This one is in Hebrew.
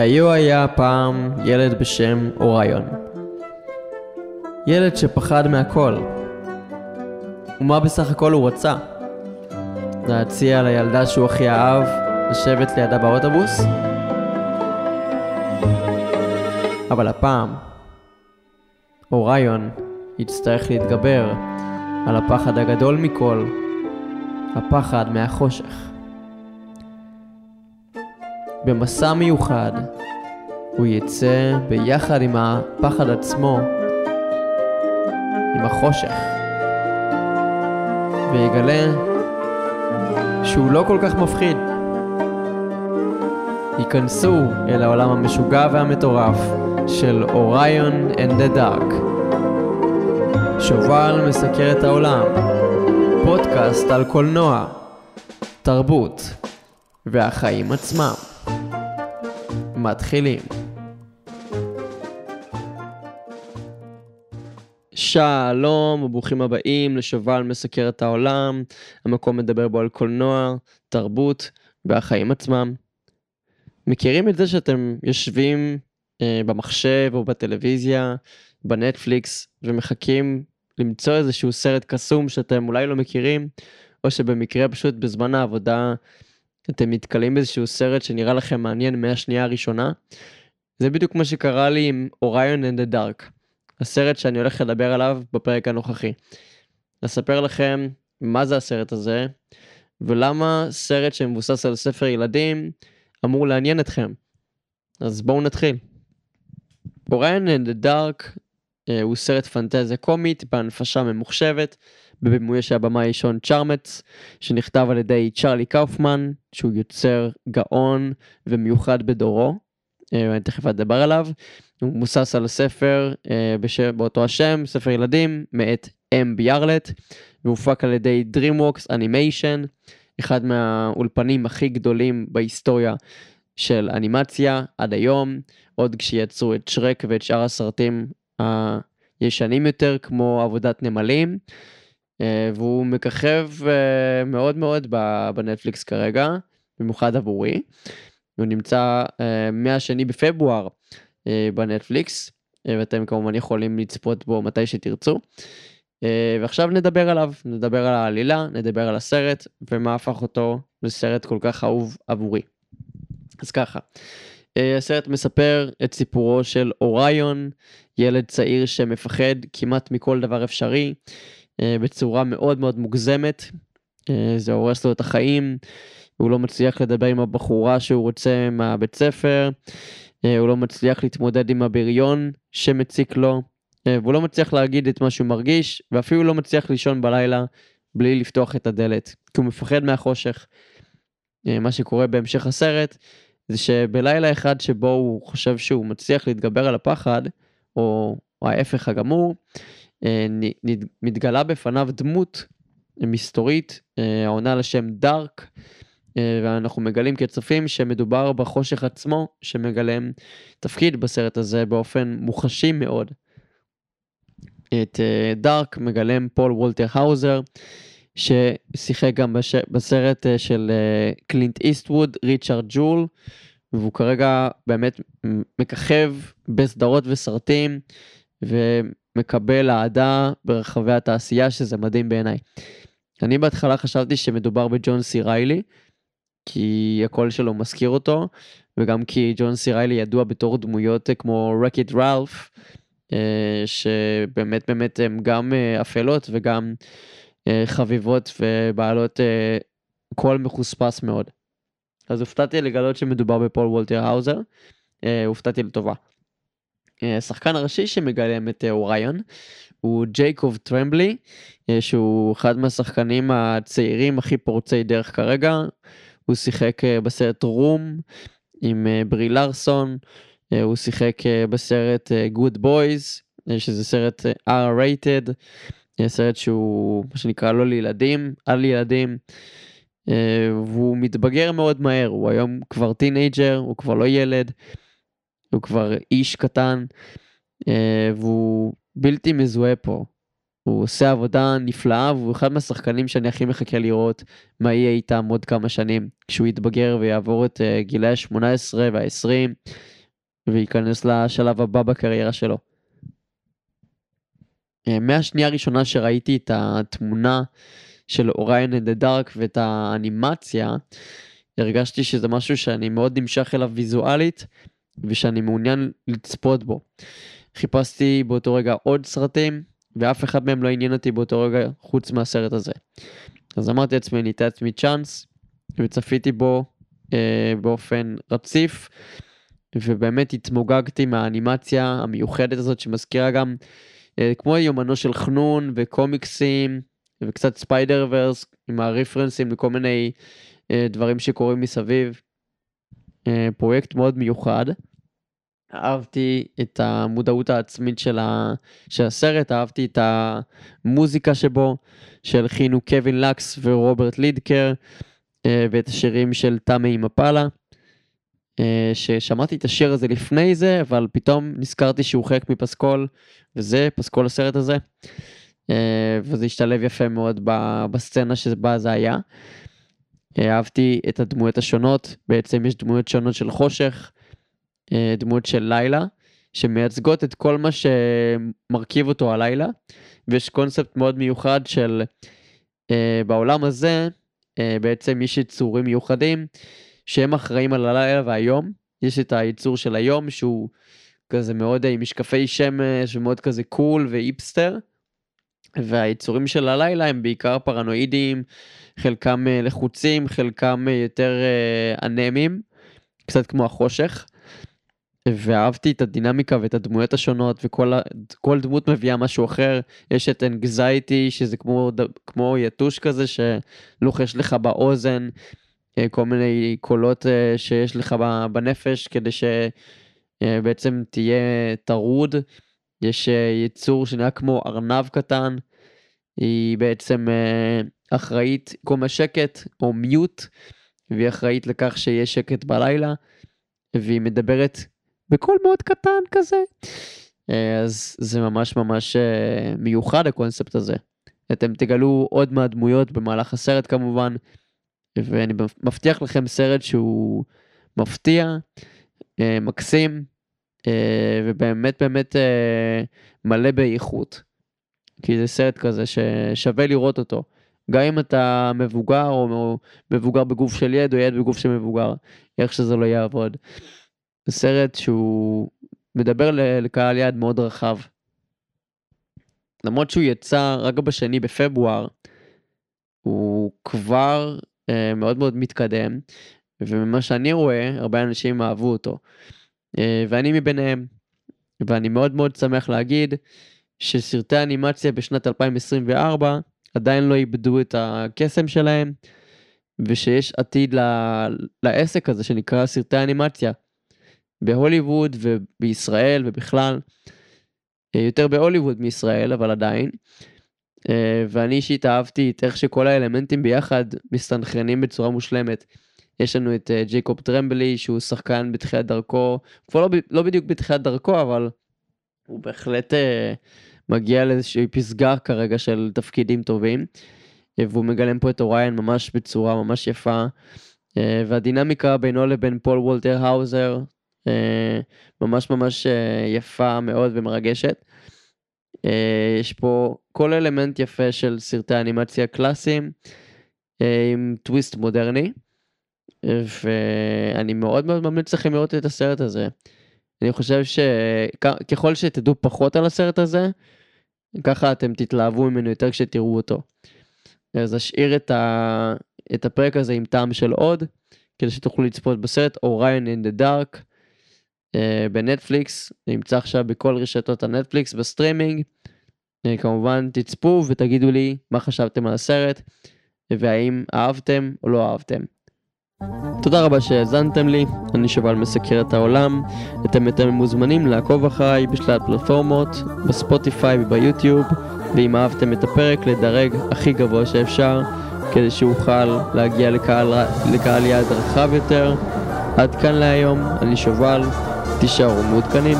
היו היה פעם ילד בשם אוריון. ילד שפחד מהכל. ומה בסך הכל הוא רצה? להציע לילדה שהוא הכי אהב לשבת לידה באוטובוס? אבל הפעם, אוריון יצטרך להתגבר על הפחד הגדול מכל, הפחד מהחושך. במסע מיוחד הוא יצא ביחד עם הפחד עצמו, עם החושך, ויגלה שהוא לא כל כך מפחיד. ייכנסו אל העולם המשוגע והמטורף של אוריון and the Dark. שובל מסקר את העולם, פודקאסט על קולנוע, תרבות והחיים עצמם. מתחילים. שלום וברוכים הבאים לשובל מסקר את העולם, המקום מדבר בו על קולנוע, תרבות והחיים עצמם. מכירים את זה שאתם יושבים אה, במחשב או בטלוויזיה, בנטפליקס, ומחכים למצוא איזשהו סרט קסום שאתם אולי לא מכירים, או שבמקרה פשוט בזמן העבודה אתם נתקלים באיזשהו סרט שנראה לכם מעניין מהשנייה הראשונה. זה בדיוק מה שקרה לי עם אוריון and the Dark, הסרט שאני הולך לדבר עליו בפרק הנוכחי. אספר לכם מה זה הסרט הזה, ולמה סרט שמבוסס על ספר ילדים אמור לעניין אתכם. אז בואו נתחיל. אוריון and the Dark הוא סרט פנטזיה קומית בהנפשה ממוחשבת בבימויו של הבמאי שון צ'רמץ, שנכתב על ידי צ'רלי קאופמן, שהוא יוצר גאון ומיוחד בדורו. אה, אני תכף אדבר עליו. הוא מבוסס על ספר אה, בשם, באותו השם, ספר ילדים, מאת אם ביארלט, והופק על ידי DreamWorks Animation, אחד מהאולפנים הכי גדולים בהיסטוריה של אנימציה עד היום, עוד כשיצרו את שרק ואת שאר הסרטים הישנים יותר, כמו עבודת נמלים. אה, והוא מככב אה, מאוד מאוד בנטפליקס כרגע, במיוחד עבורי. הוא נמצא אה, מהשני בפברואר בנטפליקס, ואתם כמובן יכולים לצפות בו מתי שתרצו. ועכשיו נדבר עליו, נדבר על העלילה, נדבר על הסרט, ומה הפך אותו לסרט כל כך אהוב עבורי. אז ככה, הסרט מספר את סיפורו של אוריון, ילד צעיר שמפחד כמעט מכל דבר אפשרי, אה, בצורה מאוד מאוד מוגזמת. אה, זה הורס לו את החיים, הוא לא מצליח לדבר עם הבחורה שהוא רוצה מהבית ספר, אה, הוא לא מצליח להתמודד עם הבריון שמציק לו, והוא לא מצליח להגיד את מה שהוא מרגיש, ואפילו לא מצליח לישון בלילה בלי לפתוח את הדלת, כי הוא מפחד מהחושך. מה שקורה בהמשך הסרט, זה שבלילה אחד שבו הוא חושב שהוא מצליח להתגבר על הפחד, או, או ההפך הגמור, אה, מתגלה בפניו דמות מסתורית אה, העונה לשם דארק, אה, ואנחנו מגלים כצופים שמדובר בחושך עצמו שמגלם תפקיד בסרט הזה באופן מוחשי מאוד. את דארק מגלם פול וולטר האוזר ששיחק גם בש... בסרט של קלינט איסטווד, ריצ'רד ג'ול, והוא כרגע באמת מככב בסדרות וסרטים, מקבל אהדה ברחבי התעשייה, שזה מדהים בעיניי. אני בהתחלה חשבתי שמדובר בג'ון סי ריילי, כי הקול שלו מזכיר אותו, וגם כי ג'ון סי ריילי ידוע בתור דמויות כמו רקיט ראלף, אה, שבאמת באמת הן גם אה, אפלות וגם אה, חביבות ובעלות קול מחוספס מאוד. אז הופתעתי לגלות שמדובר בפול וולטר האוזר, הופתעתי לטובה. השחקן הראשי שמגלם את אה, אוריון הוא ג'ייקוב טרמבלי אה, שהוא אחד מהשחקנים הצעירים הכי פורצי דרך כרגע. הוא שיחק אה, בסרט Room עם ברי לארסון, הוא שיחק בסרט Good Boys שזה סרט R-rated, סרט שהוא מה שנקרא לא לילדים, על ילדים. והוא מתבגר מאוד מהר, הוא היום כבר teenager, הוא כבר לא ילד. הוא כבר איש קטן אה, והוא בלתי מזוהה פה. הוא עושה עבודה נפלאה והוא אחד מהשחקנים שאני הכי מחכה לראות מה יהיה איתם עוד כמה שנים כשהוא יתבגר ויעבור את גילאי ה-18 וה-20 וייכנס לשלב הבא בקריירה שלו. אה, מהשנייה הראשונה שראיתי את התמונה של אוריין דה דארק ואת האנימציה, הרגשתי שזה משהו שאני מאוד נמשך אליו ויזואלית, ושאני מעוניין לצפות בו. חיפשתי באותו רגע עוד סרטים, ואף אחד מהם לא עניין אותי באותו רגע חוץ מהסרט הזה. אז אמרתי לעצמי, אני אתן לעצמי צ'אנס, וצפיתי בו אה, באופן רציף, ובאמת התמוגגתי מהאנימציה המיוחדת הזאת שמזכירה גם כמו יומנו של חנון וקומיקסים וקצת ספיידר ורס עם הרפרנסים לכל מיני אה, דברים שקורים מסביב. אה, פרויקט מאוד מיוחד. אהבתי את המודעות העצמית של, ה... של הסרט, אהבתי את המוזיקה שבו, שהלחינו קווין לקס ורוברט לידקר, ואת השירים של תמי מפאלה. ששמעתי את השיר הזה לפני זה, אבל פתאום נזכרתי שהוא חלק מפסקול, וזה פסקול הסרט הזה. וזה השתלב יפה מאוד בסצנה שבה זה היה. אהבתי את הדמויות השונות, בעצם יש דמויות שונות של חושך, דמות של לילה, שמייצגות את כל מה שמרכיב אותו הלילה, ויש קונספט מאוד מיוחד של בעולם הזה, בעצם יש יצורים מיוחדים שהם אחראים על הלילה והיום. יש את הייצור של היום שהוא כזה מאוד עם משקפי שמש ומאוד כזה קול ואיפסטר. והיצורים של הלילה הם בעיקר פרנואידים, חלקם לחוצים, חלקם יותר אנמים, קצת כמו החושך. ואהבתי את הדינמיקה ואת הדמויות השונות וכל דמות מביאה משהו אחר יש את אנגזייטי שזה כמו כמו יתוש כזה שלוחש לך באוזן אה, כל מיני קולות אה, שיש לך בנפש כדי שבעצם תהיה טרוד. יש אה, יצור שנראה כמו ארנב קטן, היא בעצם אחראית קום השקט או מיוט, והיא אחראית לכך שיהיה שקט בלילה, והיא מדברת בקול מאוד קטן כזה. אז זה ממש ממש מיוחד הקונספט הזה. אתם תגלו עוד מהדמויות במהלך הסרט כמובן. ואני מבטיח לכם סרט שהוא מפתיע, אה, מקסים, אה, ובאמת באמת אה, מלא באיכות. כי זה סרט כזה ששווה לראות אותו. גם אם אתה מבוגר או מבוגר בגוף של ילד או ילד בגוף של מבוגר, איך שזה לא יעבוד. זה סרט שהוא מדבר לקהל יעד מאוד רחב. למרות שהוא יצא רק בשני בפברואר, הוא כבר מאוד מאוד מתקדם, וממה שאני רואה, הרבה אנשים אהבו אותו. אה, ואני מביניהם. ואני מאוד מאוד שמח להגיד שסרטי אנימציה בשנת 2024 עדיין לא איבדו את הקסם שלהם, ושיש עתיד לעסק הזה שנקרא סרטי אנימציה. בהוליווד ובישראל ובכלל, אה, יותר בהוליווד מישראל, אבל עדיין. אה, ואני אישית אהבתי את איך שכל האלמנטים ביחד מסתנכרנים בצורה מושלמת. יש לנו את אה, ג'ייקוב טרמבלי שהוא שחקן בתחילת דרכו, כבר לא, לא בדיוק בתחילת דרכו אבל הוא בהחלט אה, מגיע לאיזושהי פסגה כרגע של תפקידים טובים. והוא מגלם פה את אוריון ממש בצורה ממש יפה. והדינמיקה בינו לבין פול וולטר האוזר ממש ממש יפה מאוד ומרגשת. אה, יש פה כל אלמנט יפה של סרטי אנימציה קלאסיים אה, עם טוויסט מודרני. ואני מאוד מאוד ממליץ לכם לראות את הסרט הזה. אני חושב שככל שתדעו פחות על הסרט הזה, ככה אתם תתלהבו ממנו יותר כשתראו אותו. אז אשאיר את, ה... את הפרק הזה עם טעם של עוד, כדי שתוכלו לצפות בסרט אוריין אין דה דארק. אה, בנטפליקס, נמצא עכשיו בכל רשתות הנטפליקס בסטרימינג. אה, כמובן תצפו ותגידו לי מה חשבתם על הסרט והאם אהבתם או לא אהבתם. תודה רבה שהאזנתם לי, אני שובל מסקר את העולם, אתם יותר מוזמנים לעקוב אחריי בשלל פלטפורמות, בספוטיפיי וביוטיוב, ואם אהבתם את הפרק לדרג הכי גבוה שאפשר, כדי שאוכל להגיע לקהל, לקהל יעד רחב יותר. עד כאן להיום, אני שובל, תישארו מעודכנים.